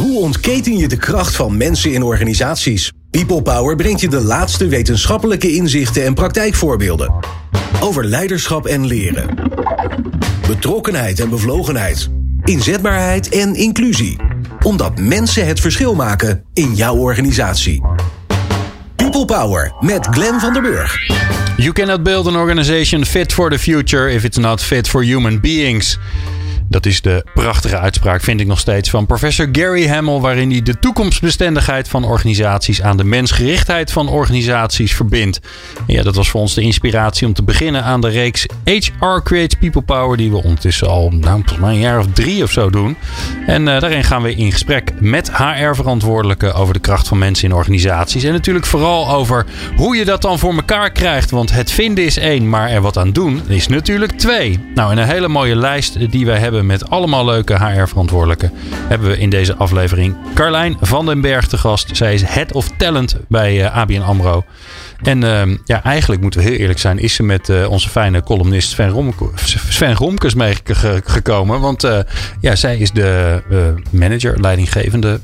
Hoe ontketen je de kracht van mensen in organisaties? People Power brengt je de laatste wetenschappelijke inzichten en praktijkvoorbeelden. Over leiderschap en leren. Betrokkenheid en bevlogenheid. Inzetbaarheid en inclusie. Omdat mensen het verschil maken in jouw organisatie. People Power met Glenn van der Burg. You cannot build an organization fit for the future if it's not fit for human beings. Dat is de prachtige uitspraak, vind ik nog steeds, van professor Gary Hamel, waarin hij de toekomstbestendigheid van organisaties aan de mensgerichtheid van organisaties verbindt. Ja, dat was voor ons de inspiratie om te beginnen aan de reeks HR Creates People Power, die we ondertussen al, nou, een jaar of drie of zo doen. En uh, daarin gaan we in gesprek met HR-verantwoordelijken over de kracht van mensen in organisaties. En natuurlijk vooral over hoe je dat dan voor elkaar krijgt. Want het vinden is één, maar er wat aan doen is natuurlijk twee. Nou, en een hele mooie lijst die wij hebben met allemaal leuke HR-verantwoordelijken. Hebben we in deze aflevering Carlijn van den Berg te gast. Zij is Head of Talent bij uh, ABN AMRO. En uh, ja, eigenlijk moeten we heel eerlijk zijn, is ze met uh, onze fijne columnist Sven, Sven Romkes meegekomen. Want uh, ja, zij is de manager, leidinggevende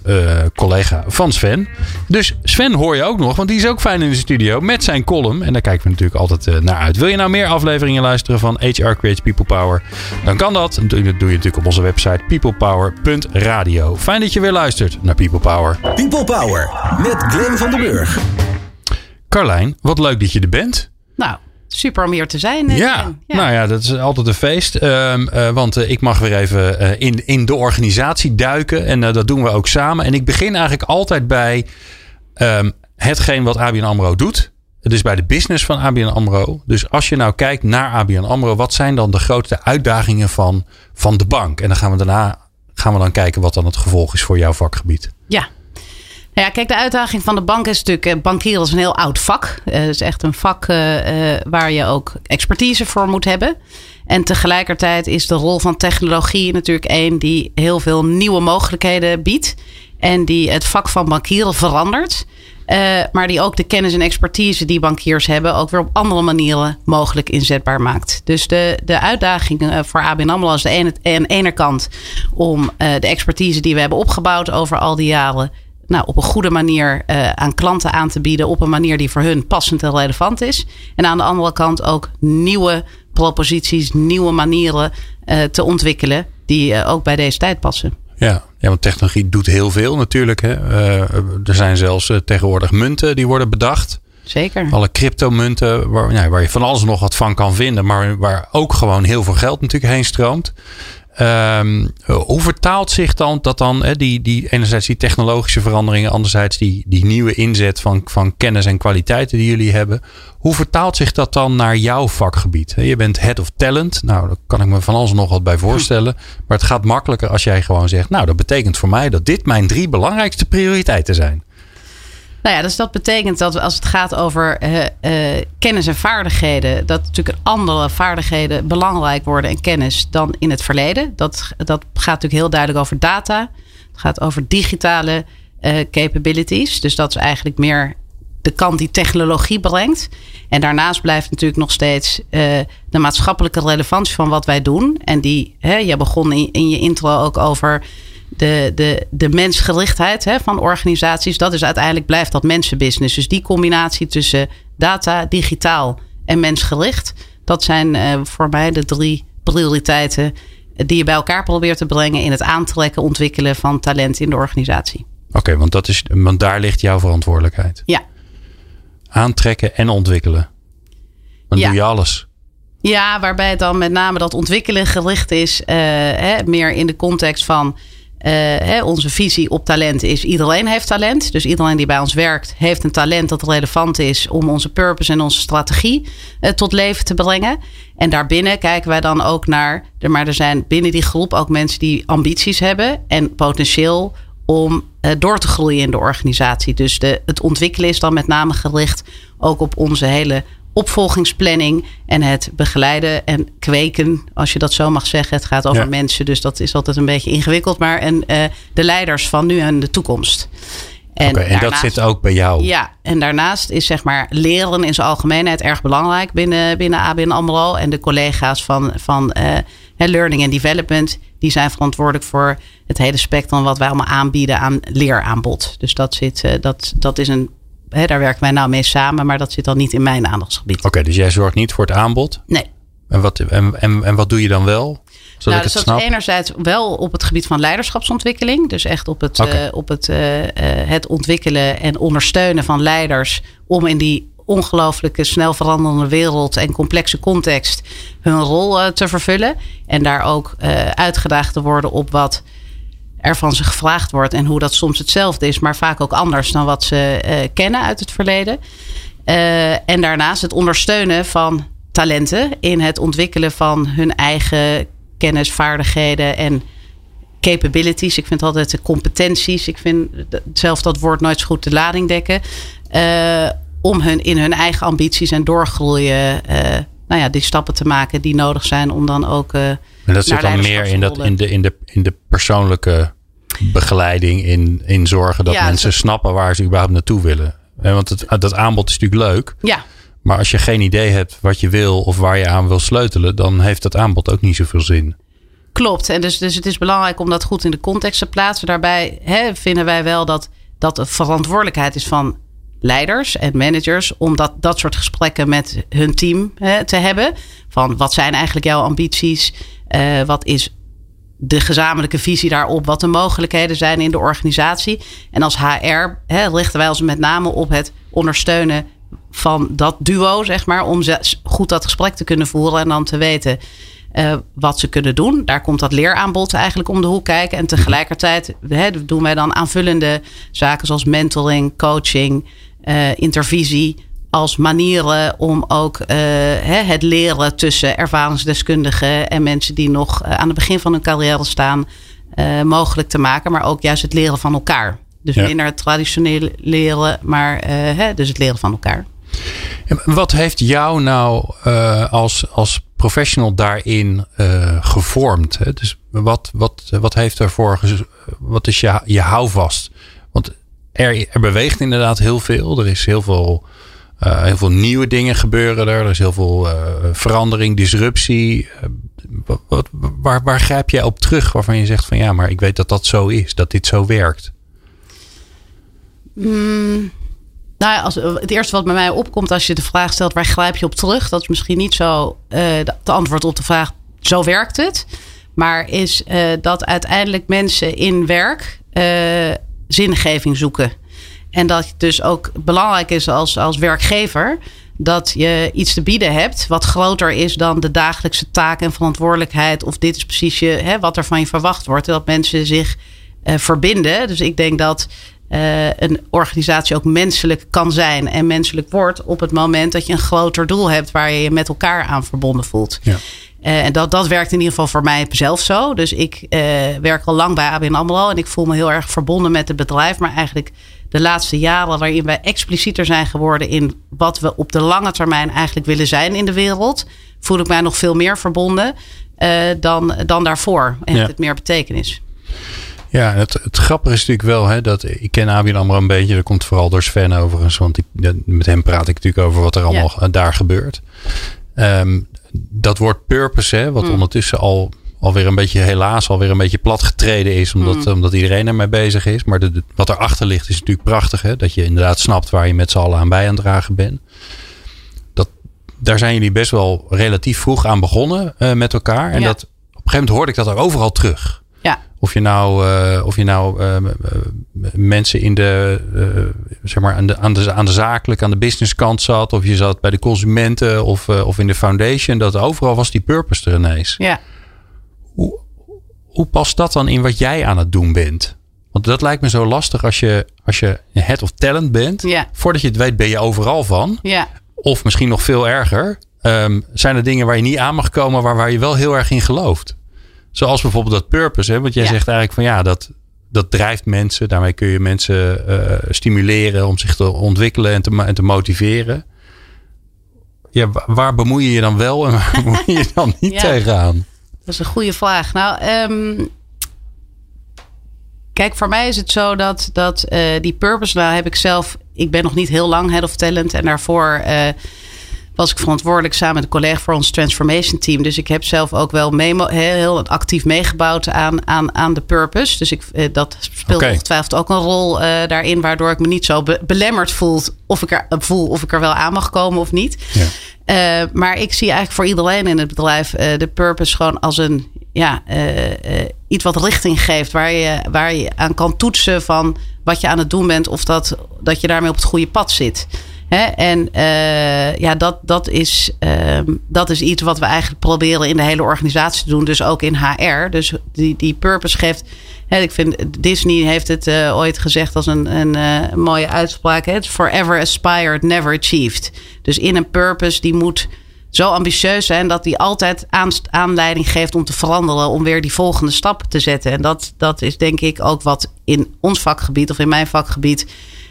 collega van Sven. Dus Sven hoor je ook nog, want die is ook fijn in de studio met zijn column. En daar kijken we natuurlijk altijd naar uit. Wil je nou meer afleveringen luisteren van HR Creates People Power? Dan kan dat. Dat doe je natuurlijk op onze website peoplepower.radio. Fijn dat je weer luistert naar People Power. People Power met Glenn van den Burg. Carlijn, wat leuk dat je er bent. Nou, super om hier te zijn. Ja, ja. nou ja, dat is altijd een feest. Um, uh, want uh, ik mag weer even uh, in, in de organisatie duiken. En dat doen we ook samen. En ik begin eigenlijk altijd bij um, hetgeen wat ABN AMRO doet. Het is bij de business van ABN AMRO. Dus als je nou kijkt naar ABN AMRO. Wat zijn dan de grootste uitdagingen van, van de bank? En dan gaan we daarna gaan we dan kijken wat dan het gevolg is voor jouw vakgebied. Ja, nou ja, kijk, de uitdaging van de bank is natuurlijk... bankieren is een heel oud vak. Het uh, is echt een vak uh, waar je ook expertise voor moet hebben. En tegelijkertijd is de rol van technologie natuurlijk één... die heel veel nieuwe mogelijkheden biedt. En die het vak van bankieren verandert. Maar die ook de kennis en expertise die bankiers hebben... ook weer op andere manieren mogelijk inzetbaar maakt. Dus de, de uitdaging voor ABN AMRO is de aan de ene kant... om de expertise die we hebben opgebouwd over al die jaren nou, op een goede manier uh, aan klanten aan te bieden. Op een manier die voor hun passend en relevant is. En aan de andere kant ook nieuwe proposities, nieuwe manieren uh, te ontwikkelen. Die uh, ook bij deze tijd passen. Ja, ja, want technologie doet heel veel natuurlijk. Hè. er zijn zelfs tegenwoordig munten die worden bedacht. Zeker. Alle cryptomunten waar, nou, waar je van alles nog wat van kan vinden. Maar waar ook gewoon heel veel geld natuurlijk heen stroomt. Um, hoe vertaalt zich dan dat dan, die, die, enerzijds die technologische veranderingen, anderzijds die, die nieuwe inzet van, van kennis en kwaliteiten die jullie hebben. Hoe vertaalt zich dat dan naar jouw vakgebied? Je bent head of talent. Nou, daar kan ik me van alles nog wat bij voorstellen. Maar het gaat makkelijker als jij gewoon zegt, nou, dat betekent voor mij dat dit mijn drie belangrijkste prioriteiten zijn. Nou ja, dus dat betekent dat als het gaat over uh, uh, kennis en vaardigheden, dat natuurlijk andere vaardigheden belangrijk worden en kennis dan in het verleden. Dat, dat gaat natuurlijk heel duidelijk over data. Het gaat over digitale uh, capabilities. Dus dat is eigenlijk meer de kant die technologie brengt. En daarnaast blijft natuurlijk nog steeds de maatschappelijke relevantie van wat wij doen. En die, hè, je begon in, in je intro ook over de, de, de mensgerichtheid hè, van organisaties, dat is uiteindelijk blijft dat mensenbusiness. Dus die combinatie tussen data, digitaal en mensgericht, dat zijn uh, voor mij de drie prioriteiten die je bij elkaar probeert te brengen in het aantrekken, ontwikkelen van talent in de organisatie. Oké, okay, want dat is, want daar ligt jouw verantwoordelijkheid. Ja. Aantrekken en ontwikkelen. Dan ja. doe je alles. Ja, waarbij het dan met name dat ontwikkelen gericht is, uh, hè, meer in de context van hè, onze visie op talent is: iedereen heeft talent. Dus iedereen die bij ons werkt, heeft een talent dat relevant is om onze purpose en onze strategie uh, tot leven te brengen. En daarbinnen kijken wij dan ook naar. Maar er zijn binnen die groep ook mensen die ambities hebben en potentieel om uh, door te groeien in de organisatie. Dus de, het ontwikkelen is dan met name gericht ook op onze hele opvolgingsplanning en het begeleiden en kweken, als je dat zo mag zeggen. Het gaat over ja. mensen, dus dat is altijd een beetje ingewikkeld. Maar en uh, de leiders van nu en de toekomst. En, okay, en dat zit ook bij jou. Ja, en daarnaast is zeg maar leren in zijn algemeenheid erg belangrijk binnen, binnen ABN AMRO. En de collega's van, van uh, learning and development, die zijn verantwoordelijk voor het hele spectrum wat wij allemaal aanbieden aan leeraanbod. Dus dat, zit, uh, dat, dat is een. Hè, daar werken wij nou mee samen, maar dat zit dan niet in mijn aandachtsgebied. Oké, okay, dus jij zorgt niet voor het aanbod? Nee. En wat, en, en, en wat doe je dan wel? Zodat nou, dus dat snap? is enerzijds wel op het gebied van leiderschapsontwikkeling. Dus echt op het, uh, op het, uh, het ontwikkelen en ondersteunen van leiders om in die ongelooflijke snel veranderende wereld en complexe context hun rol te vervullen. En daar ook uitgedaagd te worden op wat er van ze gevraagd wordt en hoe dat soms hetzelfde is, maar vaak ook anders dan wat ze kennen uit het verleden. en daarnaast het ondersteunen van talenten in het ontwikkelen van hun eigen kennis, vaardigheden en capabilities. Ik vind altijd de competenties. Ik vind zelf dat woord nooit zo goed de lading dekken. Uh, om hun in hun eigen ambities en doorgroeien. Uh, nou ja, die stappen te maken die nodig zijn om dan ook. Uh, en dat zit dan meer in, dat, in, de, in, de, in de persoonlijke begeleiding. In, in zorgen dat ja, mensen snappen waar ze überhaupt naartoe willen. Want het, dat aanbod is natuurlijk leuk. Ja. Maar als je geen idee hebt wat je wil of waar je aan wil sleutelen, dan heeft dat aanbod ook niet zoveel zin. Klopt. En dus, dus het is belangrijk om dat goed in de context te plaatsen. Daarbij hè, vinden wij wel dat dat een verantwoordelijkheid is van leiders en managers om dat, dat soort gesprekken met hun team hè, te hebben. Van wat zijn eigenlijk jouw ambities? Uh, wat is de gezamenlijke visie daarop? Wat de mogelijkheden zijn in de organisatie? En als HR hè, richten wij ons met name op het ondersteunen van dat duo, zeg maar, om goed dat gesprek te kunnen voeren en dan te weten uh, wat ze kunnen doen. Daar komt dat leeraanbod eigenlijk om de hoek kijken. En tegelijkertijd hè, doen wij dan aanvullende zaken zoals mentoring, coaching, uh, intervisie. Als manieren om ook uh, hè, het leren tussen ervaringsdeskundigen en mensen die nog aan het begin van hun carrière staan, mogelijk te maken. Maar ook juist het leren van elkaar. Dus ja. minder het traditionele leren, maar hè, dus het leren van elkaar. Wat heeft jou nou als, als professional daarin gevormd? Hè? Dus wat, wat, wat heeft ervoor, wat is je, je houvast? Want er, er beweegt inderdaad heel veel. Er is heel veel, uh, heel veel nieuwe dingen gebeuren er. Er is heel veel verandering, disruptie. Wat, wat, waar, waar grijp jij op terug waarvan je zegt van ja, maar ik weet dat dat zo is, dat dit zo werkt? Mm. Nou als, het eerste wat bij mij opkomt als je de vraag stelt waar grijp je op terug, dat is misschien niet zo de antwoord op de vraag zo werkt het, maar is dat uiteindelijk mensen in werk zingeving zoeken. En dat het dus ook belangrijk is als, als werkgever dat je iets te bieden hebt wat groter is dan de dagelijkse taak en verantwoordelijkheid. Of dit is precies je, hè, wat er van je verwacht wordt. Dat mensen zich verbinden. Dus ik denk dat uh, een organisatie ook menselijk kan zijn en menselijk wordt op het moment dat je een groter doel hebt waar je je met elkaar aan verbonden voelt. Ja. Uh, en dat, dat werkt in ieder geval voor mij zelf zo. Dus ik werk al lang bij ABN AMRO en ik voel me heel erg verbonden met het bedrijf. Maar eigenlijk de laatste jaren waarin wij explicieter zijn geworden in wat we op de lange termijn eigenlijk willen zijn in de wereld, voel ik mij nog veel meer verbonden dan, dan daarvoor. En Ja. heeft het meer betekenis. Ja, het, het grappige is natuurlijk wel hè, dat ik ken ABN AMRO een beetje. Dat komt vooral door Sven overigens. Want met hem praat ik natuurlijk over wat er allemaal ja. daar gebeurt. Um, dat woord purpose, hè, wat mm. ondertussen al alweer een beetje helaas alweer een beetje platgetreden is. Omdat, mm. omdat iedereen ermee bezig is. Maar de, de, wat erachter ligt is natuurlijk prachtig. Hè, dat je inderdaad snapt waar je met z'n allen aan bij aan het dragen bent. Dat, daar zijn jullie best wel relatief vroeg aan begonnen uh, met elkaar. En ja. dat, op een gegeven moment hoorde ik dat er overal terug. Ja. Of je nou, uh, of je nou uh, mensen in de, uh, zeg maar aan de, aan, de, aan de zakelijke, aan de businesskant zat. Of je zat bij de consumenten of, of in de foundation. Dat overal was die purpose er ineens. Ja. Hoe, past dat dan in wat jij aan het doen bent? Want dat lijkt me zo lastig als je, als je head of talent bent. Ja. Voordat je het weet ben je overal van. Ja. Of misschien nog veel erger. Um, zijn er dingen waar je niet aan mag komen, maar waar je wel heel erg in gelooft? Zoals bijvoorbeeld dat purpose. Hè? Want jij Ja. zegt eigenlijk van ja, dat, dat drijft mensen. Daarmee kun je mensen uh, stimuleren om zich te ontwikkelen en te, en te motiveren. Ja, wa- waar bemoei je je dan wel en waar bemoei je je dan niet Ja. tegenaan? Dat is een goede vraag. Nou, ehm, kijk, voor mij is het zo dat, dat eh, die purpose, nou heb ik zelf, ik ben nog niet heel lang head of talent en daarvoor eh, was ik verantwoordelijk samen met een collega voor ons transformation team. Dus ik heb zelf ook wel heel, heel actief meegebouwd aan, aan, aan de purpose. Dus ik, eh, dat speelt okay. ongetwijfeld ook een rol uh, daarin, waardoor ik me niet zo be belemmerd voel of ik er, voel of ik er wel aan mag komen of niet. Ja. Uh, maar ik zie eigenlijk voor iedereen in het bedrijf de purpose gewoon als een ja, iets wat richting geeft, waar je, waar je aan kan toetsen van wat je aan het doen bent of dat, dat je daarmee op het goede pad zit. En uh, ja, dat, dat, is, uh, dat is iets wat we eigenlijk proberen in de hele organisatie te doen. Dus ook in HR. Dus die, die purpose geeft. Ik vind Disney heeft het uh, ooit gezegd als een, een uh, mooie uitspraak. Hè? Forever aspired, never achieved. Dus in een purpose die moet zo ambitieus zijn dat die altijd aanleiding geeft om te veranderen, om weer die volgende stap te zetten. En dat, dat is denk ik ook wat in ons vakgebied of in mijn vakgebied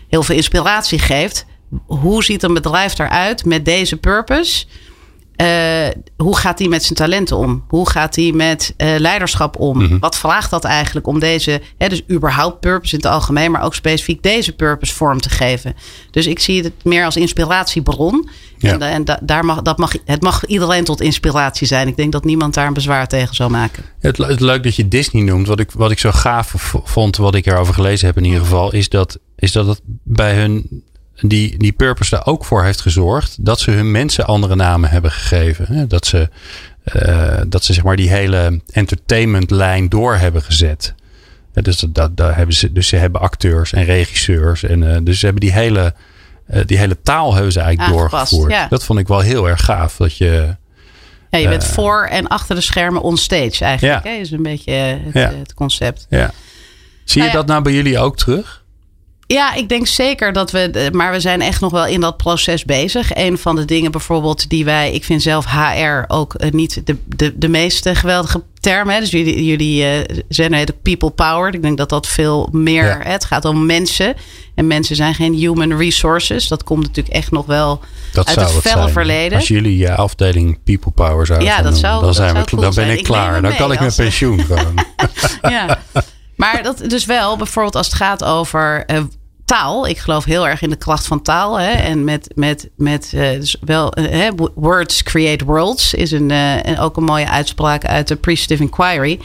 heel veel inspiratie geeft hoe ziet een bedrijf eruit met deze purpose? Uh, hoe gaat hij met zijn talenten om? Hoe gaat hij met uh, leiderschap om? Mm -hmm. Wat vraagt dat eigenlijk om deze, hè, dus überhaupt purpose in het algemeen, maar ook specifiek deze purpose vorm te geven? Dus ik zie het meer als inspiratiebron. Ja. En, en da, daar mag, dat mag, het mag iedereen tot inspiratie zijn. Ik denk dat niemand daar een bezwaar tegen zou maken. Het, het leuk dat je Disney noemt. Wat ik, wat ik zo gaaf vond, wat ik erover gelezen heb in ieder geval, is dat, is dat het bij hun die, die Purpose er ook voor heeft gezorgd dat ze hun mensen andere namen hebben gegeven. Dat ze, uh, dat ze zeg maar die hele entertainmentlijn door hebben gezet. Dus, dat, dat, hebben ze, dus ze hebben acteurs en regisseurs. En, uh, dus ze hebben die hele, uh, die hele taal hebben ze eigenlijk Aangepast, doorgevoerd. Ja. Dat vond ik wel heel erg gaaf. Dat je, ja, je bent voor en achter de schermen onstage eigenlijk. Ja. Hè? is een beetje het, ja. het concept. Ja. Zie je nou dat nou bij jullie ook terug? Ja, ik denk zeker dat we. Maar we zijn echt nog wel in dat proces bezig. Een van de dingen bijvoorbeeld die wij. Ik vind zelf HR ook uh, niet de, de, de meest geweldige term. Hè. Dus jullie, jullie uh, zijn het people powered. Ik denk dat dat veel meer. Ja. Hè, het gaat om mensen. En mensen zijn geen human resources. Dat komt natuurlijk echt nog wel dat uit het felle verleden. Als jullie je afdeling people power zouden ja, dat zou, dan, zijn dat we, cool dan ben ik klaar. Dan kan ik met pensioen gewoon. ja. Maar dat dus wel, bijvoorbeeld als het gaat over uh, taal. Ik geloof heel erg in de kracht van taal. Hè? En met, met, met uh, dus wel, uh, words create worlds is een, en ook een mooie uitspraak uit de Appreciative Inquiry.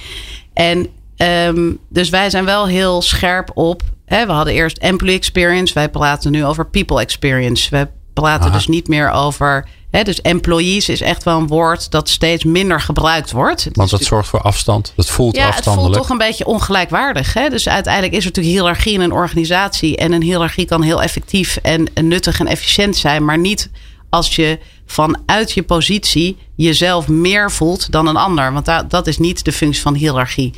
En um, dus wij zijn wel heel scherp op. Hè? We hadden eerst employee experience. Wij praten nu over people experience. We praten Aha. dus niet meer over dus employees is echt wel een woord dat steeds minder gebruikt wordt. Want dat zorgt voor afstand. Dat voelt ja, afstandelijk. het voelt toch een beetje ongelijkwaardig. Hè? Dus uiteindelijk is er natuurlijk hiërarchie in een organisatie. En een hiërarchie kan heel effectief en nuttig en efficiënt zijn. Maar niet als je vanuit je positie jezelf meer voelt dan een ander. Want dat, dat is niet de functie van hiërarchie.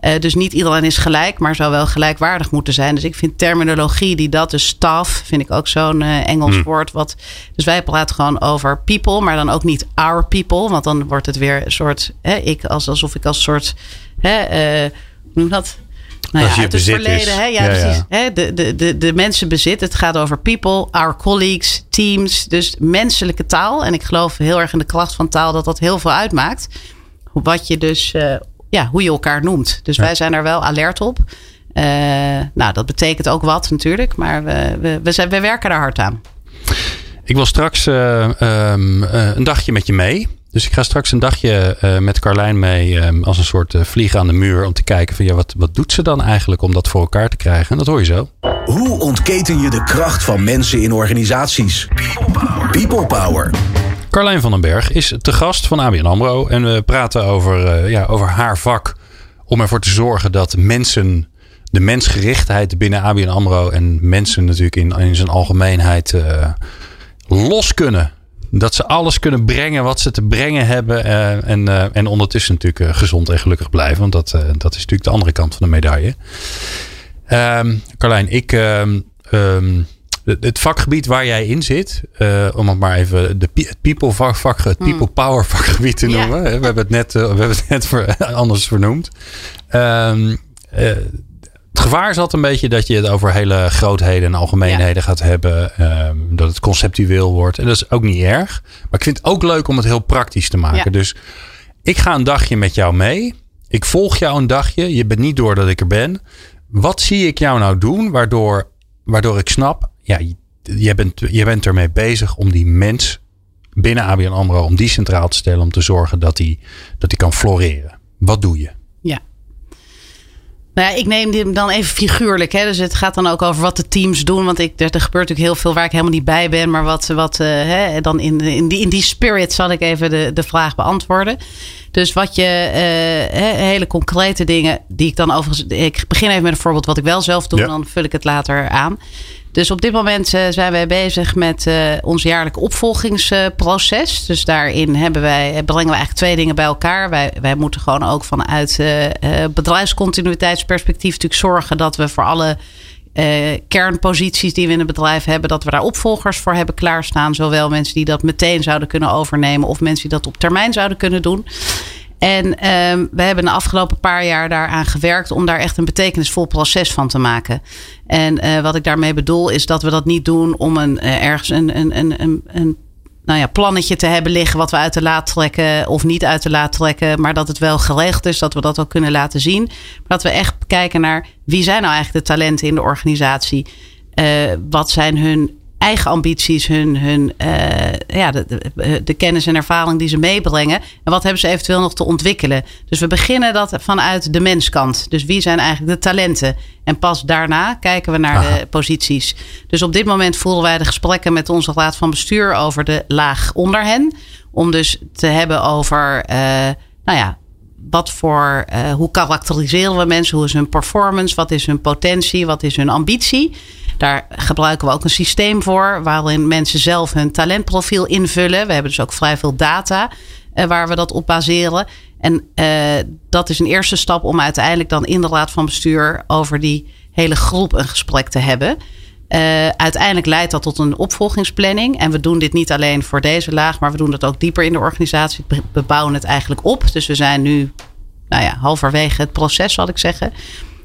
Uh, dus niet iedereen is gelijk, maar zou wel gelijkwaardig moeten zijn. Dus ik vind terminologie die dat, dus staff, vind ik ook zo'n uh, Engels hmm. woord. Wat, dus wij praten gewoon over people, maar dan ook niet our people. Want dan wordt het weer een soort, hè, ik als, alsof ik als soort, hè, uh, hoe noem dat? Nou ja, uit het verleden. Hè? Ja, ja, precies. Ja. Hè? De, de, de, de mensen bezit. Het gaat over people, our colleagues, teams. Dus menselijke taal. En ik geloof heel erg in de kracht van taal dat dat heel veel uitmaakt. Wat je dus uh, ja, hoe je elkaar noemt. Dus wij zijn er wel alert op. Uh, nou, dat betekent ook wat natuurlijk, maar we, we, we, zijn, we werken daar hard aan. Ik wil straks uh, um, uh, een dagje met je mee. Dus ik ga straks een dagje met Carlijn mee um, als een soort vlieg aan de muur. Om te kijken van ja, wat, wat doet ze dan eigenlijk om dat voor elkaar te krijgen? En dat hoor je zo. Hoe ontketen je de kracht van mensen in organisaties? People Power. People Power. Carlijn van den Berg is te gast van ABN AMRO. En we praten over, uh, ja, over haar vak. Om ervoor te zorgen dat mensen, de mensgerichtheid binnen ABN AMRO... en mensen natuurlijk in, in zijn algemeenheid uh, los kunnen. Dat ze alles kunnen brengen wat ze te brengen hebben. Uh, en, en ondertussen natuurlijk gezond en gelukkig blijven. Want dat, dat is natuurlijk de andere kant van de medaille. Um, Carlijn, ik... Um, het vakgebied waar jij in zit, uh, om het maar even de, het people vak, vak het people hmm. power vakgebied te noemen. We hebben het net, we hebben het net voor, anders vernoemd. Um, uh, het gevaar zat een beetje dat je het over hele grootheden en algemeenheden ja. gaat hebben. Um, dat het conceptueel wordt. En dat is ook niet erg. Maar ik vind het ook leuk om het heel praktisch te maken. Ja. Dus ik ga een dagje met jou mee. Ik volg jou een dagje. Je bent niet door dat ik er ben. Wat zie ik jou nou doen waardoor, waardoor ik snap ja, je bent, je bent ermee bezig om die mens binnen ABN AMRO om die centraal te stellen. Om te zorgen dat die, dat die kan floreren. Wat doe je? Nou ja, ik neem hem dan even figuurlijk. Hè. Dus het gaat dan ook over wat de teams doen. Want ik, er, er gebeurt natuurlijk heel veel waar ik helemaal niet bij ben. Maar wat, wat uh, hè, dan in, in, die, in die spirit zal ik even de, de vraag beantwoorden. Dus wat je, uh, hele concrete dingen die ik dan overigens. Ik begin even met een voorbeeld wat ik wel zelf doe. Ja. Dan vul ik het later aan. Dus op dit moment uh, zijn wij bezig met uh, ons jaarlijke opvolgingsproces. dus daarin hebben wij, brengen we eigenlijk twee dingen bij elkaar. Wij, wij moeten gewoon ook vanuit bedrijfscontinuïteitsperspectief natuurlijk zorgen dat we voor alle kernposities die we in het bedrijf hebben, dat we daar opvolgers voor hebben klaarstaan. Zowel mensen die dat meteen zouden kunnen overnemen of mensen die dat op termijn zouden kunnen doen. En um, we hebben de afgelopen paar jaar daaraan gewerkt om daar echt een betekenisvol proces van te maken. En uh, wat ik daarmee bedoel is dat we dat niet doen om een, uh, ergens een, een, een, een, een nou ja, plannetje te hebben liggen wat we uit de laat trekken of niet uit de laat trekken, maar dat het wel geregeld is, dat we dat ook kunnen laten zien. Maar dat we echt kijken naar wie zijn nou eigenlijk de talenten in de organisatie? Uh, wat zijn hun eigen ambities, hun, hun uh, ja, de, de, de, kennis en ervaring die ze meebrengen. En wat hebben ze eventueel nog te ontwikkelen. Dus we beginnen dat vanuit de menskant. Dus wie zijn eigenlijk de talenten? En pas daarna kijken we naar Aha. de posities. Dus op dit moment voeren wij de gesprekken met onze raad van bestuur over de laag onder hen. Om dus te hebben over, uh, nou ja, wat voor, uh, hoe karakteriseren we mensen? Hoe is hun performance? Wat is hun potentie? Wat is hun ambitie? Daar gebruiken we ook een systeem voor waarin mensen zelf hun talentprofiel invullen. We hebben dus ook vrij veel data uh, waar we dat op baseren. En uh, dat is een eerste stap om uiteindelijk dan in de raad van bestuur over die hele groep een gesprek te hebben. Uh, uiteindelijk leidt dat tot een opvolgingsplanning. En we doen dit niet alleen voor deze laag, maar we doen dat ook dieper in de organisatie. We bouwen het eigenlijk op. Dus we zijn nu nou ja, halverwege het proces, zal ik zeggen.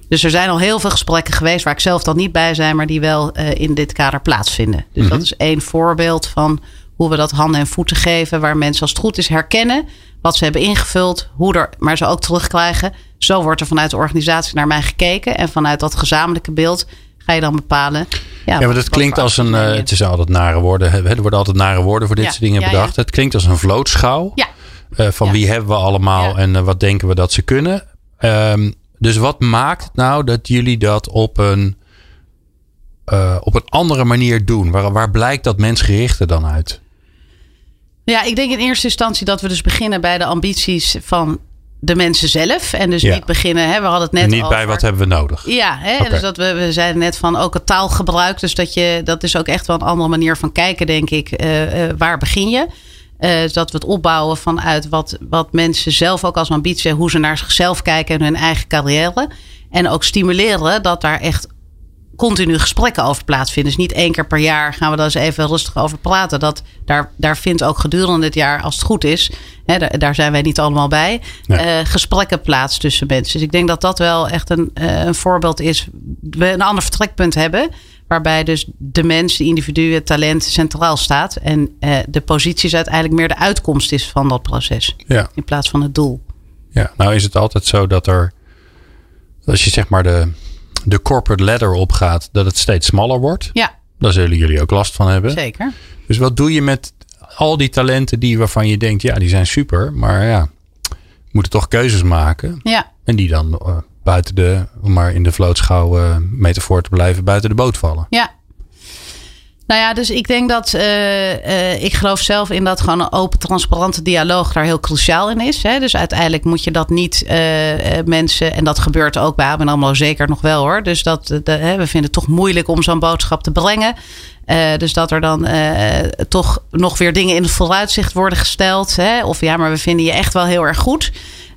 Dus er zijn al heel veel gesprekken geweest waar ik zelf dan niet bij zijn, maar die wel uh, in dit kader plaatsvinden. Dus mm-hmm. dat is één voorbeeld van hoe we dat handen en voeten geven, waar mensen als het goed is herkennen wat ze hebben ingevuld, hoe er, maar ze ook terugkrijgen. Zo wordt er vanuit de organisatie naar mij gekeken en vanuit dat gezamenlijke beeld ga je dan bepalen. Ja, ja maar dat klinkt als een. Uh, het is altijd nare woorden. Er worden altijd nare woorden voor dit ja, soort dingen ja, bedacht. Het klinkt als een vlootschouw. Ja. Uh, van wie hebben we allemaal en uh, wat denken we dat ze kunnen. Um, dus wat maakt nou dat jullie dat op een, op een andere manier doen? Waar, waar blijkt dat mensgerichte dan uit? Ja, ik denk in eerste instantie dat we dus beginnen bij de ambities van de mensen zelf. En dus ja. niet beginnen, hè, we hadden het net niet over. bij wat hebben we nodig. Ja, hè, okay. dus dat we, we zeiden net van ook het taalgebruik. Dus dat je, dat is ook echt wel een andere manier van kijken, denk ik. Uh, uh, waar begin je? Uh, dat we het opbouwen vanuit wat, wat mensen zelf ook als ambitie, hoe ze naar zichzelf kijken en hun eigen carrière. En ook stimuleren dat daar echt continu gesprekken over plaatsvinden. Dus niet één keer per jaar gaan we daar eens even rustig over praten. Dat, daar, daar vindt ook gedurende het jaar, als het goed is, hè, daar, daar, zijn wij niet allemaal bij, nee. uh, gesprekken plaats tussen mensen. Dus ik denk dat dat wel echt een, uh, een voorbeeld is. We een ander vertrekpunt hebben. Waarbij dus de mens, de individu, het talent centraal staat. En uh, de positie is uiteindelijk meer de uitkomst is van dat proces. Ja. In plaats van het doel. Ja, nou is het altijd zo dat er. Als je zeg maar de, de corporate ladder opgaat, dat het steeds smaller wordt. Ja. Daar zullen jullie ook last van hebben. Zeker. Dus wat doe je met al die talenten die waarvan je denkt, ja, die zijn super. Maar ja, moeten toch keuzes maken. Ja. En die dan uh, buiten de, om maar in de vlootschouw uh, metafoor te blijven, buiten de boot vallen. Ja. Nou ja, dus ik denk dat uh, uh, ik geloof zelf in dat gewoon een open, transparante dialoog daar heel cruciaal in is. Hè? Dus uiteindelijk moet je dat niet uh, mensen, en dat gebeurt ook bij ABN AMRO zeker nog wel hoor. Dus dat, hè, we vinden het toch moeilijk om zo'n boodschap te brengen. dus dat er dan toch nog weer dingen in het vooruitzicht worden gesteld. Hè? Of ja, maar we vinden je echt wel heel erg goed.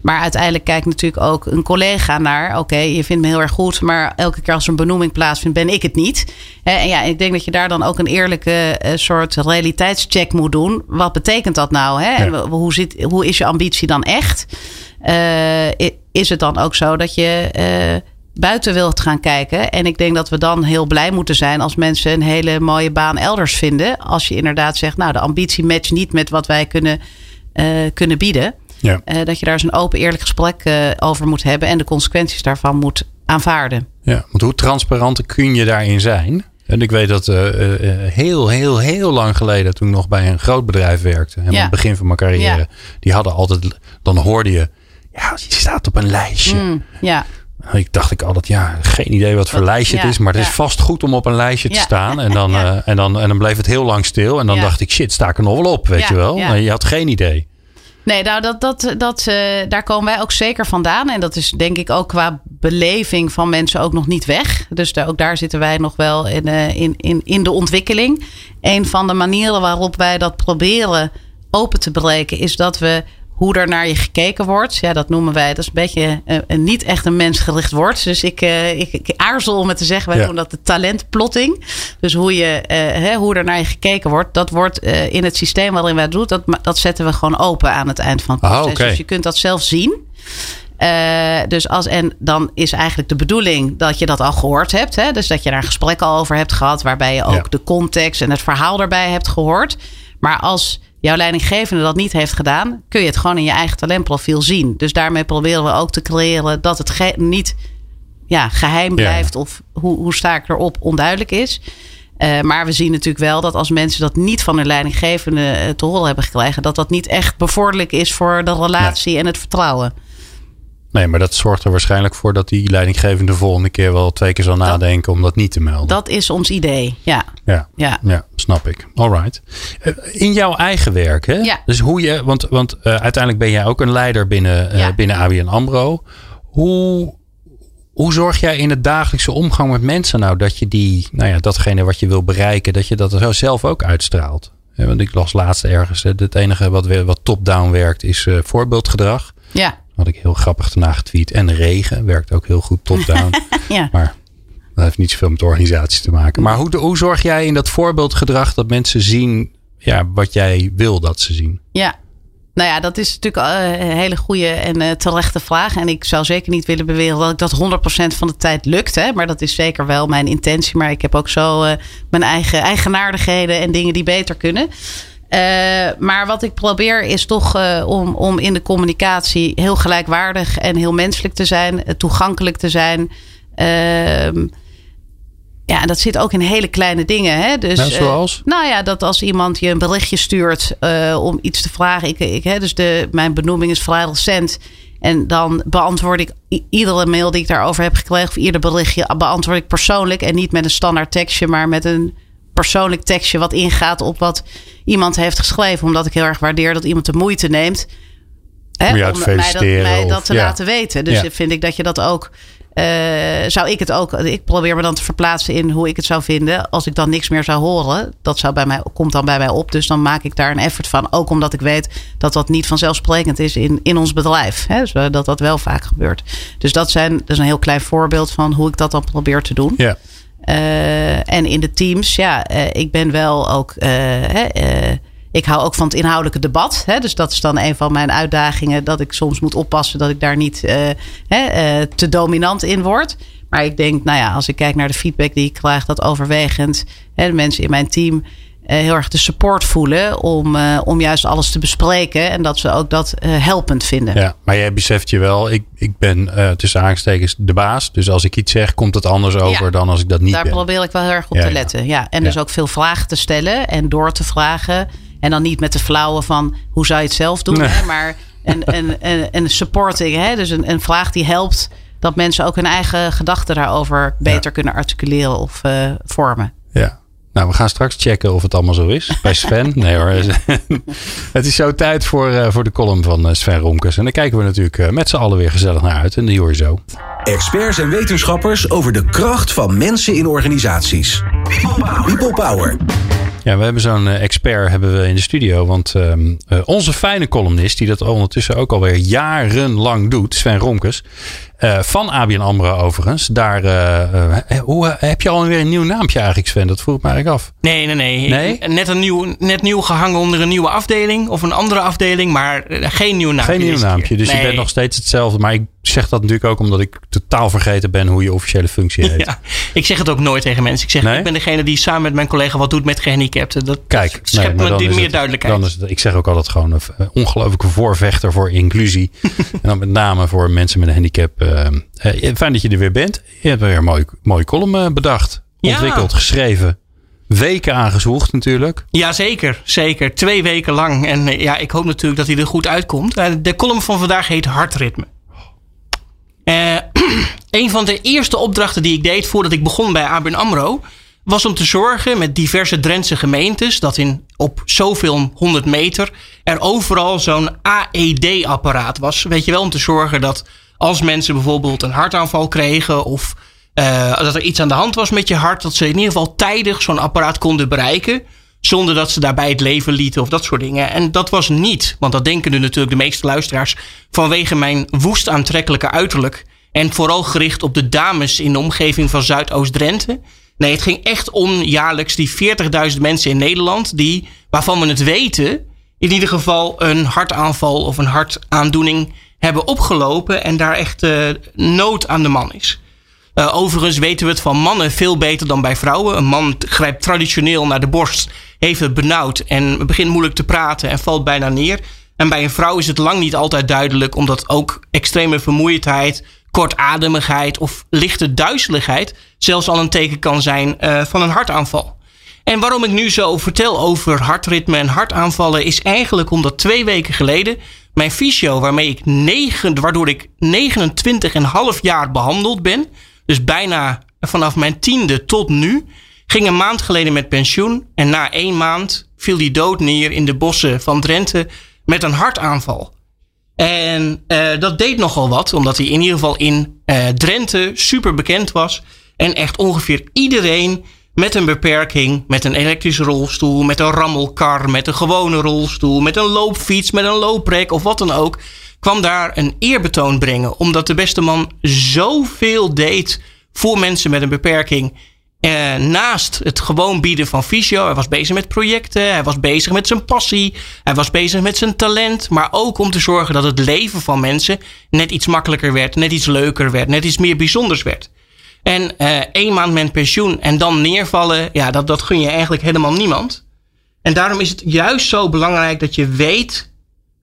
Maar uiteindelijk kijkt natuurlijk ook een collega naar. Oké, okay, je vindt me heel erg goed, maar elke keer als een benoeming plaatsvindt, ben ik het niet. En ja, ik denk dat je daar dan ook een eerlijke uh, soort realiteitscheck moet doen. Wat betekent dat nou? Hè? Ja. Hoe, zit, hoe is je ambitie dan echt? Uh, is het dan ook zo dat je uh, buiten wilt gaan kijken? En ik denk dat we dan heel blij moeten zijn als mensen een hele mooie baan elders vinden. Als je inderdaad zegt, nou, de ambitie matcht niet met wat wij kunnen, kunnen bieden. Ja. Uh, dat je daar eens een open, eerlijk gesprek uh, over moet hebben en de consequenties daarvan moet aanvaarden. Ja, want hoe transparant kun je daarin zijn? En ik weet dat uh, uh, heel, heel, heel lang geleden, toen ik nog bij een groot bedrijf werkte, ja. aan het begin van mijn carrière, ja. die hadden altijd, dan hoorde je, ja, je staat op een lijstje. Mm, ja. Ik dacht ik altijd, ja, geen idee wat voor wat, lijstje het is. Maar het is vast goed om op een lijstje te staan. En dan, uh, en, dan, en dan bleef het heel lang stil. En dan dacht ik, shit, sta ik er nog wel op, weet je wel. Maar je had geen idee. Nee, nou, dat, dat, dat, uh, daar komen wij ook zeker vandaan. En dat is denk ik ook qua beleving van mensen ook nog niet weg. Dus ook daar zitten wij nog wel in, uh, in, in, in de ontwikkeling. Een van de manieren waarop wij dat proberen open te breken, is dat we hoe er naar je gekeken wordt. Ja, dat noemen wij. Dat is een beetje uh, een, niet echt een mensgericht woord. Dus ik, uh, ik, ik, aarzel om het te zeggen. Wij ja. noemen dat de talentplotting. Dus hoe, je, uh, hè, hoe er naar je gekeken wordt. Dat wordt in het systeem waarin wij het doen. Dat, dat zetten we gewoon open aan het eind van het proces. Ah, okay. Dus je kunt dat zelf zien. Uh, dus als, en dan is eigenlijk de bedoeling dat je dat al gehoord hebt. Hè? Dus dat je daar een gesprek al over hebt gehad. Waarbij je ook ja. de context en het verhaal erbij hebt gehoord. Maar als jouw leidinggevende dat niet heeft gedaan, kun je het gewoon in je eigen talentprofiel zien. Dus daarmee proberen we ook te creëren dat het niet ja, geheim blijft ja. of hoe, hoe sta ik erop onduidelijk is. Uh, maar we zien natuurlijk wel dat als mensen dat niet van hun leidinggevende te horen hebben gekregen, dat dat niet echt bevorderlijk is voor de relatie nee. en het vertrouwen. Nee, maar dat zorgt er waarschijnlijk voor dat die leidinggevende de volgende keer wel twee keer zal nadenken om dat niet te melden. Dat is ons idee, ja. Ja, ja. ja snap ik. All right. In jouw eigen werk, hè? Ja. Dus hoe je, want, want uh, uiteindelijk ben jij ook een leider binnen, uh, ja. binnen ABN AMRO. Hoe, hoe zorg jij in het dagelijkse omgang met mensen nou dat je die, nou ja, datgene wat je wil bereiken, dat je dat zo zelf ook uitstraalt? Want ik las laatst ergens, het enige wat, wat top-down werkt is uh, voorbeeldgedrag. Ja. Had ik heel grappig daarna getweet. En regen werkt ook heel goed top-down. ja. Maar dat heeft niet zoveel met organisaties te maken. Maar hoe, hoe zorg jij in dat voorbeeldgedrag dat mensen zien ja, wat jij wil dat ze zien? Ja, nou ja, dat is natuurlijk een hele goede en uh, terechte vraag. En ik zou zeker niet willen beweren dat ik dat 100% van de tijd lukt. Hè? Maar dat is zeker wel mijn intentie. Maar ik heb ook zo uh, mijn eigen eigenaardigheden en dingen die beter kunnen. Uh, maar wat ik probeer is toch uh, om, om in de communicatie heel gelijkwaardig en heel menselijk te zijn, uh, toegankelijk te zijn. Uh, ja, en dat zit ook in hele kleine dingen. Hè? Dus, nou, zoals? nou ja, dat als iemand je een berichtje stuurt om iets te vragen. Ik, ik, hè, dus de, mijn benoeming is vrij recent. En dan beantwoord ik iedere mail die ik daarover heb gekregen, of ieder berichtje, beantwoord ik persoonlijk. En niet met een standaard tekstje, maar met een persoonlijk tekstje wat ingaat op wat iemand heeft geschreven. Omdat ik heel erg waardeer dat iemand de moeite neemt. Hè, om, om mij, dat, mij dat te ja. laten weten. Dus ja. vind ik dat je dat ook. Uh, zou ik het ook. Ik probeer me dan te verplaatsen in hoe ik het zou vinden. Als ik dan niks meer zou horen. Dat zou bij mij, komt dan bij mij op. Dus dan maak ik daar een effort van. Ook omdat ik weet dat dat niet vanzelfsprekend is in, in ons bedrijf. Hè? Dus dat dat wel vaak gebeurt. Dus dat, zijn, dat is een heel klein voorbeeld van hoe ik dat dan probeer te doen. Ja. Uh, en in de teams, ja, uh, ik ben wel ook. Uh, ik hou ook van het inhoudelijke debat. Hè, dus dat is dan een van mijn uitdagingen. Dat ik soms moet oppassen dat ik daar niet hè, te dominant in word. Maar ik denk, nou ja, als ik kijk naar de feedback die ik krijg, dat overwegend hè, de mensen in mijn team heel erg de support voelen om, uh, om juist alles te bespreken. En dat ze ook dat uh, helpend vinden. Ja, maar jij beseft je wel, ik, ik ben tussen aanstekens de baas. Dus als ik iets zeg, komt het anders over ja, dan als ik dat niet daar ben. Daar probeer ik wel heel erg op ja, te letten. Ja. En dus ook veel vragen te stellen en door te vragen. En dan niet met de flauwe van hoe zou je het zelf doen. Nee. Hè? Maar een, een, een, een supporting, hè? dus een, een vraag die helpt dat mensen ook hun eigen gedachten daarover beter kunnen articuleren of vormen. Ja. Nou, we gaan straks checken of het allemaal zo is. Bij Sven. Nee hoor. Het is zo tijd voor, uh, voor de column van Sven Romkes. En daar kijken we natuurlijk uh, met z'n allen weer gezellig naar uit. En die hoor je zo. Experts en wetenschappers over de kracht van mensen in organisaties. People Power. People Power. Ja, we hebben zo'n expert hebben we in de studio. Want uh, onze fijne columnist, die dat ondertussen ook alweer jarenlang doet, Sven Romkes. Uh, van ABN AMRO overigens. Daar, uh, hoe, heb je alweer een nieuw naampje eigenlijk Sven? Dat vroeg ik me eigenlijk af. Nee, nee, nee. nee? Net, een nieuw, net nieuw gehangen onder een nieuwe afdeling. Of een andere afdeling. Maar geen nieuw naampje. Geen nieuw naampje. Dus nee. je bent nog steeds hetzelfde. Maar ik zeg dat natuurlijk ook omdat ik totaal vergeten ben hoe je officiële functie heet. Ja, ik zeg het ook nooit tegen mensen. Ik zeg, nee? ik ben degene die samen met mijn collega wat doet met gehandicapten. Dat Kijk, schept nee, me die meer het, duidelijkheid. Dan is het, ik zeg ook altijd gewoon een ongelooflijke voorvechter voor inclusie. en dan met name voor mensen met een handicap. Uh, fijn dat je er weer bent. Je hebt weer een mooie, mooie column bedacht. ontwikkeld, geschreven. Weken aangezocht natuurlijk. Ja, zeker. Zeker. Twee weken lang. En eh, ja, ik hoop natuurlijk dat hij er goed uitkomt. Eh, de column van vandaag heet Hartritme. Uh, een van de eerste opdrachten die ik deed voordat ik begon bij ABN AMRO... was om te zorgen met diverse Drentse gemeentes... dat in, op zoveel honderd meter er overal zo'n AED-apparaat was. Weet je wel, om te zorgen dat als mensen bijvoorbeeld een hartaanval kregen... of uh, dat er iets aan de hand was met je hart, dat ze in ieder geval tijdig zo'n apparaat konden bereiken. Zonder dat ze daarbij het leven lieten of dat soort dingen. En dat was niet, want dat denken nu natuurlijk de meeste luisteraars, vanwege mijn woest aantrekkelijke uiterlijk. En vooral gericht op de dames in de omgeving van Zuidoost-Drenthe. Nee, het ging echt om jaarlijks die 40.000 mensen in Nederland, die, waarvan we het weten, in ieder geval een hartaanval of een hartaandoening hebben opgelopen en daar echt uh, nood aan de man is. Uh, overigens weten we het van mannen veel beter dan bij vrouwen. Een man grijpt traditioneel naar de borst, heeft het benauwd en begint moeilijk te praten en valt bijna neer. En bij een vrouw is het lang niet altijd duidelijk, omdat ook extreme vermoeidheid, kortademigheid of lichte duizeligheid zelfs al een teken kan zijn uh, van een hartaanval. En waarom ik nu zo vertel over hartritme en hartaanvallen is eigenlijk omdat twee weken geleden mijn fysio, waarmee ik waardoor ik 29,5 jaar behandeld ben, dus bijna vanaf mijn tiende tot nu. Ging een maand geleden met pensioen. En na één maand viel hij dood neer in de bossen van Drenthe met een hartaanval. En uh, dat deed nogal wat, omdat hij in ieder geval in uh, Drenthe super bekend was. En echt ongeveer iedereen met een beperking, met een elektrische rolstoel, met een rammelkar, met een gewone rolstoel, met een loopfiets, met een looprek of wat dan ook, kwam daar een eerbetoon brengen. Omdat de beste man zoveel deed voor mensen met een beperking. Eh, naast het gewoon bieden van fysio. Hij was bezig met projecten. Hij was bezig met zijn passie. Hij was bezig met zijn talent. Maar ook om te zorgen dat het leven van mensen net iets makkelijker werd. Net iets leuker werd. Net iets meer bijzonders werd. En eh, één maand met pensioen en dan neervallen. Ja, dat, dat gun je eigenlijk helemaal niemand. En daarom is het juist zo belangrijk dat je weet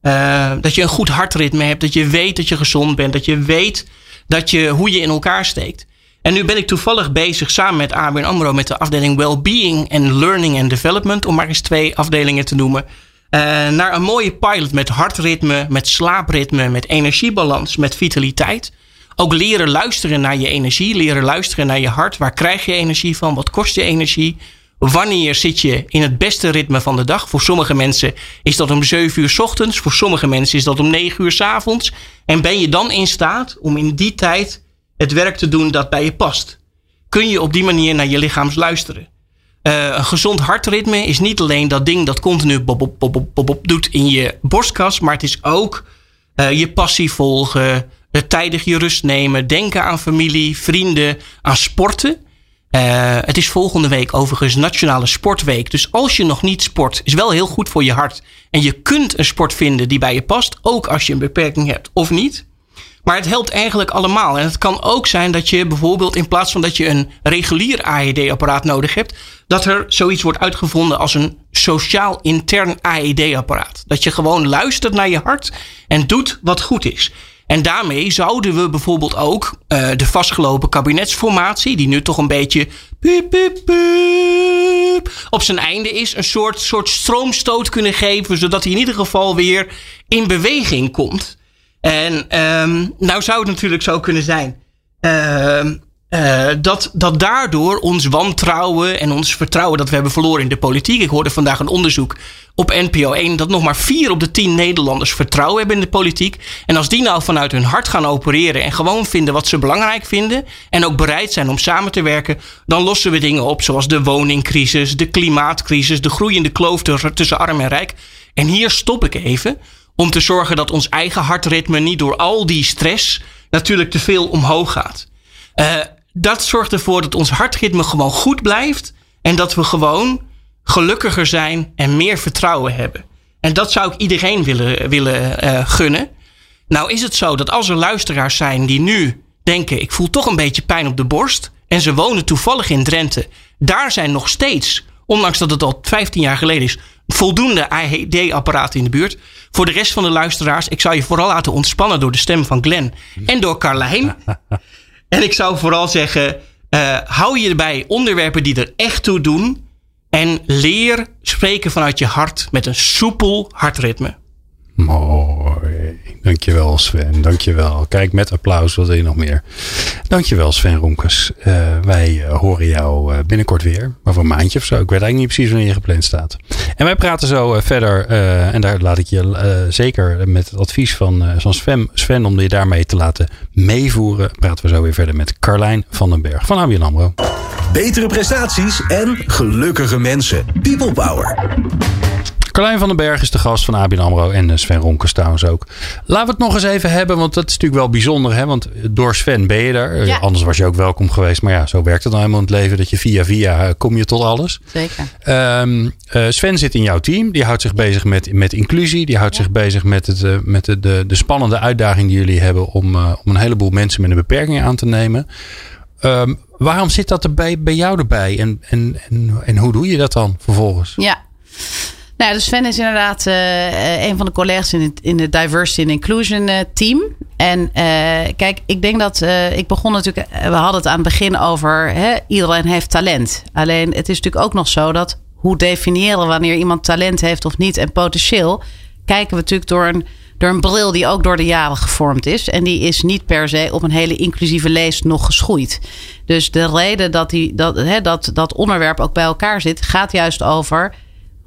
uh, dat je een goed hartritme hebt. Dat je weet dat je gezond bent. Dat je weet dat je, hoe je in elkaar steekt. En nu ben ik toevallig bezig samen met ABN AMRO met de afdeling Wellbeing en Learning and Development. Om maar eens twee afdelingen te noemen. Uh, naar een mooie pilot met hartritme, met slaapritme, met energiebalans, met vitaliteit. Ook leren luisteren naar je energie, leren luisteren naar je hart. Waar krijg je energie van? Wat kost je energie? Wanneer zit je in het beste ritme van de dag? Voor sommige mensen is dat om 7 uur ochtends. Voor sommige mensen is dat om 9 uur s avonds. En ben je dan in staat om in die tijd het werk te doen dat bij je past? Kun je op die manier naar je lichaams luisteren? Uh, een gezond hartritme is niet alleen dat ding dat continu bop, bop, bop doet in je borstkas. Maar het is ook uh, je passie volgen. Tijdig je rust nemen. Denken aan familie, vrienden, aan sporten. Uh, het is volgende week overigens Nationale Sportweek. Dus als je nog niet sport, is wel heel goed voor je hart. En je kunt een sport vinden die bij je past, ook als je een beperking hebt of niet. Maar het helpt eigenlijk allemaal. En het kan ook zijn dat je bijvoorbeeld in plaats van dat je een regulier AED-apparaat nodig hebt, dat er zoiets wordt uitgevonden als een sociaal intern AED-apparaat. Dat je gewoon luistert naar je hart en doet wat goed is. En daarmee zouden we bijvoorbeeld ook uh, de vastgelopen kabinetsformatie, die nu toch een beetje piep, piep, piep, op zijn einde is, een soort, soort stroomstoot kunnen geven, zodat hij in ieder geval weer in beweging komt. En um, nou zou het natuurlijk zo kunnen zijn. Uh, uh, dat, dat daardoor ons wantrouwen en ons vertrouwen dat we hebben verloren in de politiek. Ik hoorde vandaag een onderzoek op NPO 1 dat nog maar vier op de tien Nederlanders vertrouwen hebben in de politiek. En als die nou vanuit hun hart gaan opereren en gewoon vinden wat ze belangrijk vinden. En ook bereid zijn om samen te werken, dan lossen we dingen op zoals de woningcrisis, de klimaatcrisis, de groeiende kloof tussen arm en rijk. En hier stop ik even om te zorgen dat ons eigen hartritme niet door al die stress natuurlijk te veel omhoog gaat. Uh, dat zorgt ervoor dat ons hartritme gewoon goed blijft. En dat we gewoon gelukkiger zijn en meer vertrouwen hebben. En dat zou ik iedereen willen, willen uh, gunnen. Nou is het zo dat als er luisteraars zijn die nu denken: ik voel toch een beetje pijn op de borst. En ze wonen toevallig in Drenthe. Daar zijn nog steeds, ondanks dat het al 15 jaar geleden is, voldoende AED-apparaten in de buurt. Voor de rest van de luisteraars, ik zou je vooral laten ontspannen door de stem van Glenn en door Carlijn. En ik zou vooral zeggen, Uh, hou je bij onderwerpen die er echt toe doen. En leer spreken vanuit je hart met een soepel hartritme. Mooi. Dankjewel Sven. Dankjewel. Kijk, met applaus wil je nog meer. Dankjewel Sven Ronkes. Uh, wij uh, horen jou uh, binnenkort weer. Over een maandje of zo. Ik weet eigenlijk niet precies wanneer je gepland staat. En wij praten zo verder. en daar laat ik je zeker met het advies van, van Sven, Sven om je daarmee te laten meevoeren. Praten we zo weer verder met Carlijn van den Berg van ABN AMRO. Betere prestaties en gelukkige mensen. People Power. Carlijn van den Berg is de gast van ABN AMRO en eh, Sven Ronkers trouwens ook. Laten we het nog eens even hebben, want dat is natuurlijk wel bijzonder. Hè? Want door Sven ben je er. Ja. Anders was je ook welkom geweest. Maar ja, zo werkt het dan helemaal in het leven. Dat je via via eh, kom je tot alles. Zeker. Um, uh, Sven zit in jouw team. Die houdt zich bezig met, met inclusie. Die houdt zich bezig met, het, uh, met de, de, de, spannende uitdaging die jullie hebben... om, uh, om een heleboel mensen met een beperking aan te nemen. Um, waarom zit dat er bij, bij jou erbij? En, en, en, en hoe doe je dat dan vervolgens? Ja. Nou, dus Sven is inderdaad uh, een van de collega's in het, in het Diversity and Inclusion uh, team. En kijk, ik denk dat ik begon natuurlijk. We hadden het aan het begin over. Hè, iedereen heeft talent. Alleen het is natuurlijk ook nog zo dat hoe definiëren wanneer iemand talent heeft of niet en potentieel. Kijken we natuurlijk door een, door een bril die ook door de jaren gevormd is. En die is niet per se op een hele inclusieve leest nog geschoeid. Dus de reden dat, die, dat, hè, dat dat onderwerp ook bij elkaar zit, gaat juist over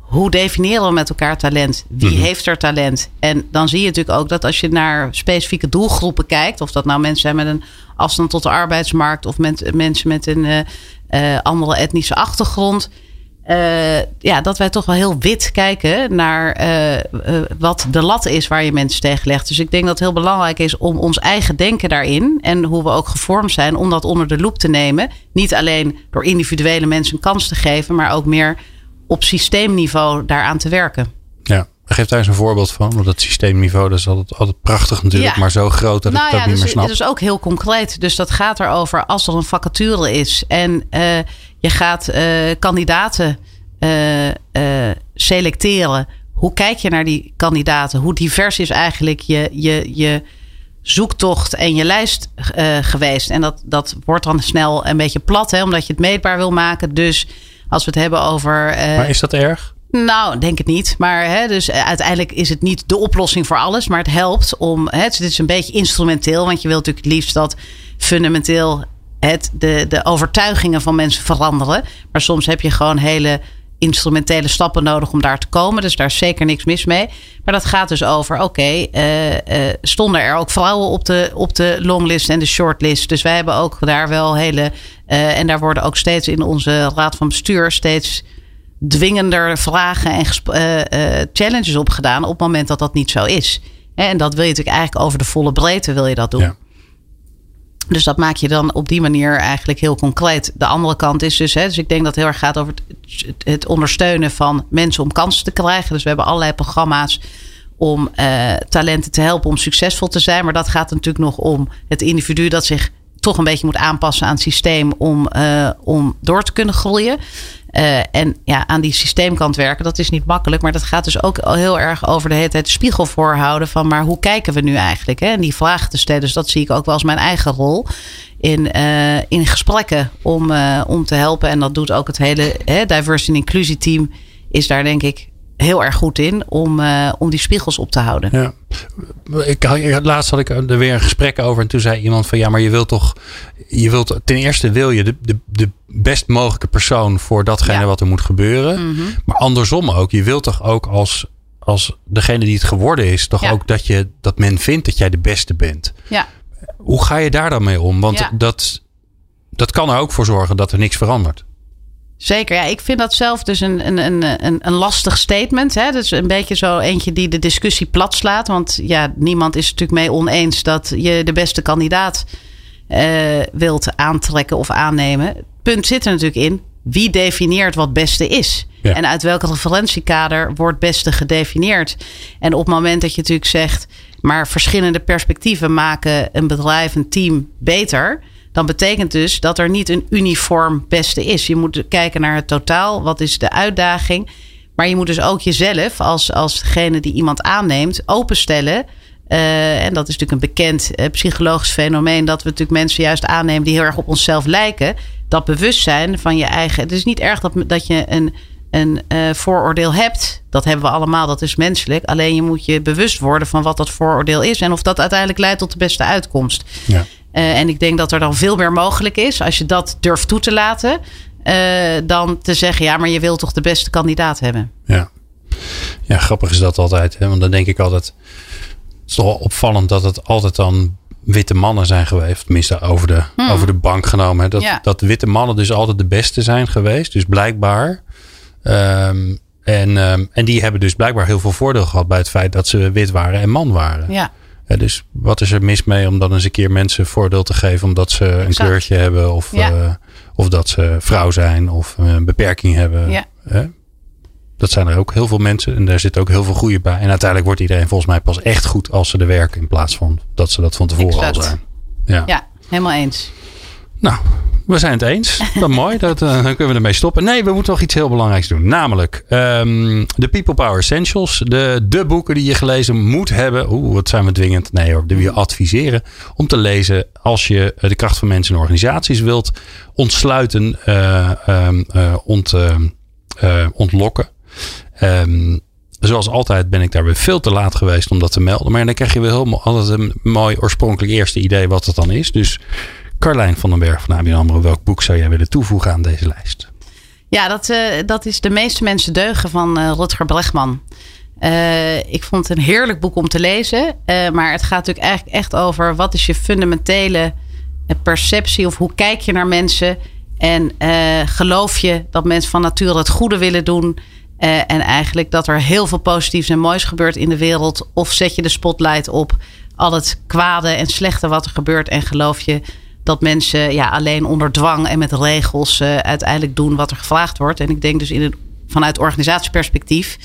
hoe definiëren we met elkaar talent? Wie mhm. heeft er talent? En dan zie je natuurlijk ook dat als je naar specifieke doelgroepen kijkt, of dat nou mensen zijn met een afstand tot de arbeidsmarkt of met, mensen met een uh, uh, andere etnische achtergrond. Uh, ja, dat wij toch wel heel wit kijken naar wat de lat is waar je mensen tegen legt. Dus ik denk dat het heel belangrijk is om ons eigen denken daarin en hoe we ook gevormd zijn, om dat onder de loep te nemen. Niet alleen door individuele mensen een kans te geven, maar ook meer op systeemniveau daaraan te werken. Ja, geef daar eens een voorbeeld van. Want dat systeemniveau dat is altijd, altijd prachtig natuurlijk, maar zo groot dat nou ik ja, dat niet dus, meer snap. Het is ook heel concreet. Dus dat gaat erover als er een vacature is en uh, je gaat uh, kandidaten uh, selecteren. Hoe kijk je naar die kandidaten? Hoe divers is eigenlijk je, je, je zoektocht en je lijst geweest? En dat, dat wordt dan snel een beetje plat, hè, omdat je het meetbaar wil maken. Dus als we het hebben over. Uh, maar is dat erg? Nou, denk het niet. Maar hè, dus eh, uiteindelijk is het niet de oplossing voor alles. Maar het helpt om. Hè, het is een beetje instrumenteel. Want je wilt natuurlijk het liefst dat fundamenteel het, de, de overtuigingen van mensen veranderen. Maar soms heb je gewoon hele instrumentele stappen nodig om daar te komen. Dus daar is zeker niks mis mee. Maar dat gaat dus over, oké, okay, uh, uh, stonden er ook vrouwen op de, op de longlist en de shortlist. Dus wij hebben ook daar wel hele, uh, en daar worden ook steeds in onze raad van bestuur steeds dwingender vragen en challenges op gedaan op het moment dat dat niet zo is. En dat wil je natuurlijk eigenlijk over de volle breedte wil je dat doen. Ja. Dus dat maak je dan op die manier eigenlijk heel concreet. De andere kant is dus, hè, dus ik denk dat het heel erg gaat over het, het ondersteunen van mensen om kansen te krijgen. Dus we hebben allerlei programma's om uh, talenten te helpen om succesvol te zijn. Maar dat gaat natuurlijk nog om het individu dat zich toch een beetje moet aanpassen aan het systeem om, uh, om door te kunnen groeien. Uh, en ja, aan die systeemkant werken, dat is niet makkelijk. Maar dat gaat dus ook heel erg over de hele tijd spiegel voorhouden van maar hoe kijken we nu eigenlijk? Hè? En die vragen te stellen. Dus dat zie ik ook wel als mijn eigen rol in, uh, in gesprekken om, om te helpen. En dat doet ook het hele hè, diversity en inclusie team is daar denk ik heel erg goed in om, uh, om die spiegels op te houden. Ja. Ik, laatst had ik er weer een gesprek over en toen zei iemand van ja, maar je wilt toch, je wilt ten eerste wil je de, de, de best mogelijke persoon voor datgene ja. wat er moet gebeuren. Mm -hmm. Maar andersom ook, je wilt toch ook als, als degene die het geworden is, toch ja. ook dat, je, dat men vindt dat jij de beste bent. Ja. Hoe ga je daar dan mee om? Want ja. dat, dat kan er ook voor zorgen dat er niks verandert. Zeker, ja. Ik vind dat zelf dus een, een, een, een lastig statement. Hè? Dus een beetje zo eentje die de discussie plat slaat. Want ja, niemand is natuurlijk mee oneens dat je de beste kandidaat uh, wilt aantrekken of aannemen. Het punt zit er natuurlijk in. Wie definieert wat beste is? Ja. En uit welk referentiekader wordt beste gedefinieerd? En op het moment dat je natuurlijk zegt, maar verschillende perspectieven maken een bedrijf, een team beter dan betekent dus dat er niet een uniform beste is. Je moet kijken naar het totaal. Wat is de uitdaging? Maar je moet dus ook jezelf als, als degene die iemand aanneemt openstellen. Uh, en dat is natuurlijk een bekend uh, psychologisch fenomeen. Dat we natuurlijk mensen juist aannemen die heel erg op onszelf lijken. dat bewustzijn van je eigen. Het is niet erg dat, dat je een, een uh, vooroordeel hebt. Dat hebben we allemaal, dat is menselijk. Alleen je moet je bewust worden van wat dat vooroordeel is. En of dat uiteindelijk leidt tot de beste uitkomst. Ja. Uh, en ik denk dat er dan veel meer mogelijk is als je dat durft toe te laten. Uh, dan te zeggen, ja, maar je wilt toch de beste kandidaat hebben. Ja, ja grappig is dat altijd. Hè? Want dan denk ik altijd. Het is toch wel opvallend dat het altijd dan witte mannen zijn geweest. Tenminste, over de, hmm. over de bank genomen. Hè? Dat, ja. dat witte mannen dus altijd de beste zijn geweest. Dus blijkbaar. Um, en, um, en die hebben dus blijkbaar heel veel voordeel gehad bij het feit dat ze wit waren en man waren. Ja. Dus wat is er mis mee om dan eens een keer mensen voordeel te geven omdat ze een kleurtje hebben of, ja. uh, of dat ze vrouw zijn of een beperking hebben? Ja. Dat zijn er ook heel veel mensen en daar zit ook heel veel goede bij. En uiteindelijk wordt iedereen volgens mij pas echt goed als ze er werken in plaats van dat ze dat van tevoren exact. al zijn. Ja. ja, helemaal eens. Nou, we zijn het eens. Dan mooi. Dat, uh, dan kunnen we ermee stoppen. Nee, we moeten nog iets heel belangrijks doen. Namelijk um, de People Power Essentials. De, de boeken die je gelezen moet hebben. Oeh, wat zijn we dwingend? Nee hoor, die we adviseren om te lezen als je de kracht van mensen en organisaties wilt ontsluiten, uh, uh, ont, ontlokken. Um, zoals altijd ben ik daar weer veel te laat geweest om dat te melden. Maar dan krijg je weer heel, altijd een mooi oorspronkelijk eerste idee wat het dan is. Dus Carlijn van den Berg van ABN AMRO, welk boek zou jij willen toevoegen aan deze lijst? Ja, dat, uh, dat is De meeste mensen deugen van uh, Rutger. Uh, ik vond het een heerlijk boek om te lezen. maar het gaat natuurlijk eigenlijk echt over wat is je fundamentele perceptie of hoe kijk je naar mensen. En geloof je dat mensen van nature het goede willen doen. en eigenlijk dat er heel veel positiefs en moois gebeurt in de wereld. Of zet je de spotlight op al het kwade en slechte wat er gebeurt. En geloof je dat mensen ja, alleen onder dwang en met regels uh, uiteindelijk doen wat er gevraagd wordt. En ik denk dus in het, vanuit organisatieperspectief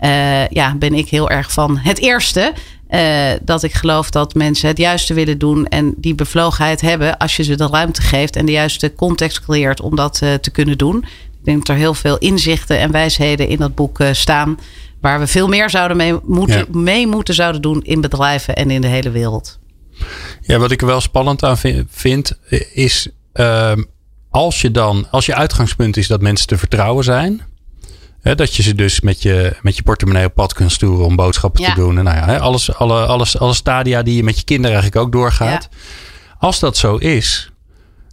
uh, ja, ben ik heel erg van het eerste. Uh, dat ik geloof dat mensen het juiste willen doen en die bevlogenheid hebben als je ze de ruimte geeft en de juiste context creëert om dat te kunnen doen. Ik denk dat er heel veel inzichten en wijsheden in dat boek staan. Waar we veel meer zouden mee moeten, ja. mee moeten zouden doen in bedrijven en in de hele wereld. Ja, wat ik er wel spannend aan vind, is uh, als je dan, als je uitgangspunt is dat mensen te vertrouwen zijn. Hè, dat je ze dus met je, met je portemonnee op pad kunt sturen om boodschappen ja. te doen. En nou ja, alles, alle, alles, alle stadia die je met je kinderen eigenlijk ook doorgaat. Ja. Als dat zo is,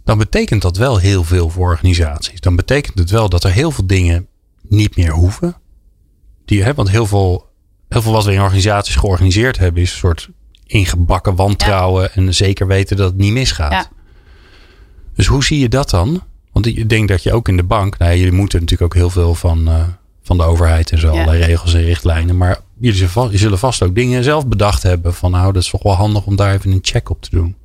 dan betekent dat wel heel veel voor organisaties. Dan betekent het wel dat er heel veel dingen niet meer hoeven. Die, hè, want heel veel, heel veel wat we in organisaties georganiseerd hebben, is een soort ingebakken wantrouwen en zeker weten dat het niet misgaat. Ja. Dus hoe zie je dat dan? Want ik denk dat je ook in de bank, nou, jullie moeten natuurlijk ook heel veel van, uh, van de overheid en zo, ja. allerlei regels en richtlijnen. Maar jullie zullen, vast, zullen vast ook dingen zelf bedacht hebben van nou, dat is toch wel handig om daar even een check op te doen.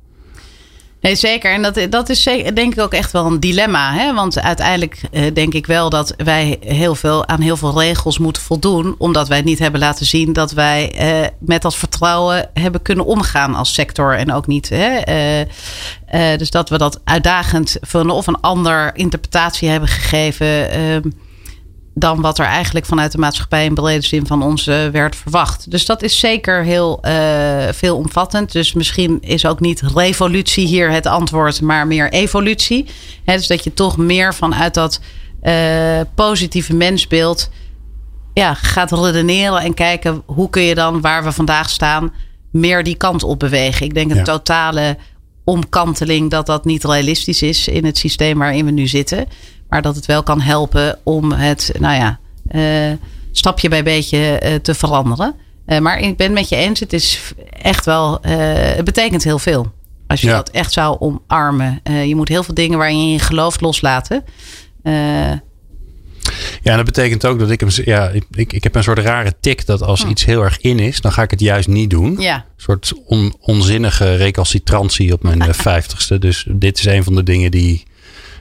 Nee, zeker. En dat, dat is denk ik ook echt wel een dilemma. Hè? Want uiteindelijk uh, denk ik wel dat wij heel veel, aan heel veel regels moeten voldoen. Omdat wij niet hebben laten zien dat wij uh, met dat vertrouwen hebben kunnen omgaan als sector. En ook niet. Hè? Uh, dus dat we dat uitdagend van of een ander interpretatie hebben gegeven ehm, dan wat er eigenlijk vanuit de maatschappij in brede zin van ons uh, werd verwacht. Dus dat is zeker heel uh, veelomvattend. Dus misschien is ook niet revolutie hier het antwoord, maar meer evolutie. He, dus dat je toch meer vanuit dat uh, positieve mensbeeld ja, gaat redeneren en kijken hoe kun je dan waar we vandaag staan meer die kant op bewegen. Ik denk een ja. totale omkanteling dat dat niet realistisch is in het systeem waarin we nu zitten. Maar dat het wel kan helpen om het, nou ja, uh, stapje bij beetje uh, te veranderen. Uh, maar ik ben het met je eens, het is echt wel, het betekent heel veel. Als je ja. dat echt zou omarmen. je moet heel veel dingen waarin je gelooft loslaten. Ja, en dat betekent ook dat ik hem. Ja, ik, ik heb een soort rare tik dat als hm. iets heel erg in is, dan ga ik het juist niet doen. Ja. Een soort on, onzinnige recalcitrantie op mijn vijftigste. Dus dit is een van de dingen die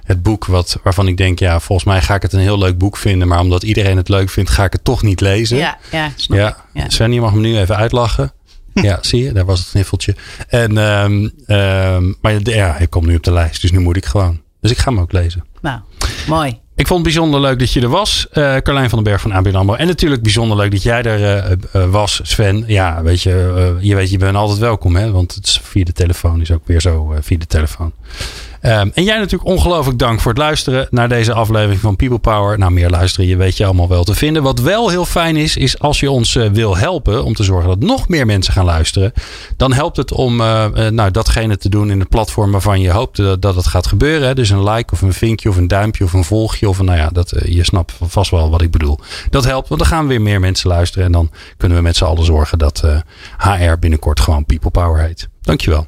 het boek wat, waarvan ik denk, ja, volgens mij ga ik het een heel leuk boek vinden. Maar omdat iedereen het leuk vindt, ga ik het toch niet lezen. Ja, ja, snap ja. ja. Sven, je mag me nu even uitlachen. Ja, zie je, daar was het kniffeltje. En, um, um, maar ja, hij komt nu op de lijst, dus nu moet ik gewoon. Dus ik ga hem ook lezen. Nou, mooi. Ik vond het bijzonder leuk dat je er was, uh, Carlijn van den Berg van ABN AMRO. En natuurlijk bijzonder leuk dat jij er uh, uh, was, Sven. Ja, weet je, je weet, je bent altijd welkom, hè? Want het is via de telefoon is ook weer zo via de telefoon. Um, en jij natuurlijk ongelooflijk dank voor het luisteren naar deze aflevering van People Power. Nou, meer luisteren, je weet je allemaal wel te vinden. Wat wel heel fijn is, is als je ons uh, wil helpen om te zorgen dat nog meer mensen gaan luisteren. Dan helpt het om uh, nou, datgene te doen in het platform waarvan je hoopt dat, dat het gaat gebeuren. Hè? Dus een like of een vinkje of een duimpje of een volgje. Of nou ja, dat, je snapt vast wel wat ik bedoel. Dat helpt, want dan gaan weer meer mensen luisteren. En dan kunnen we met z'n allen zorgen dat HR binnenkort gewoon People Power heet. Dankjewel.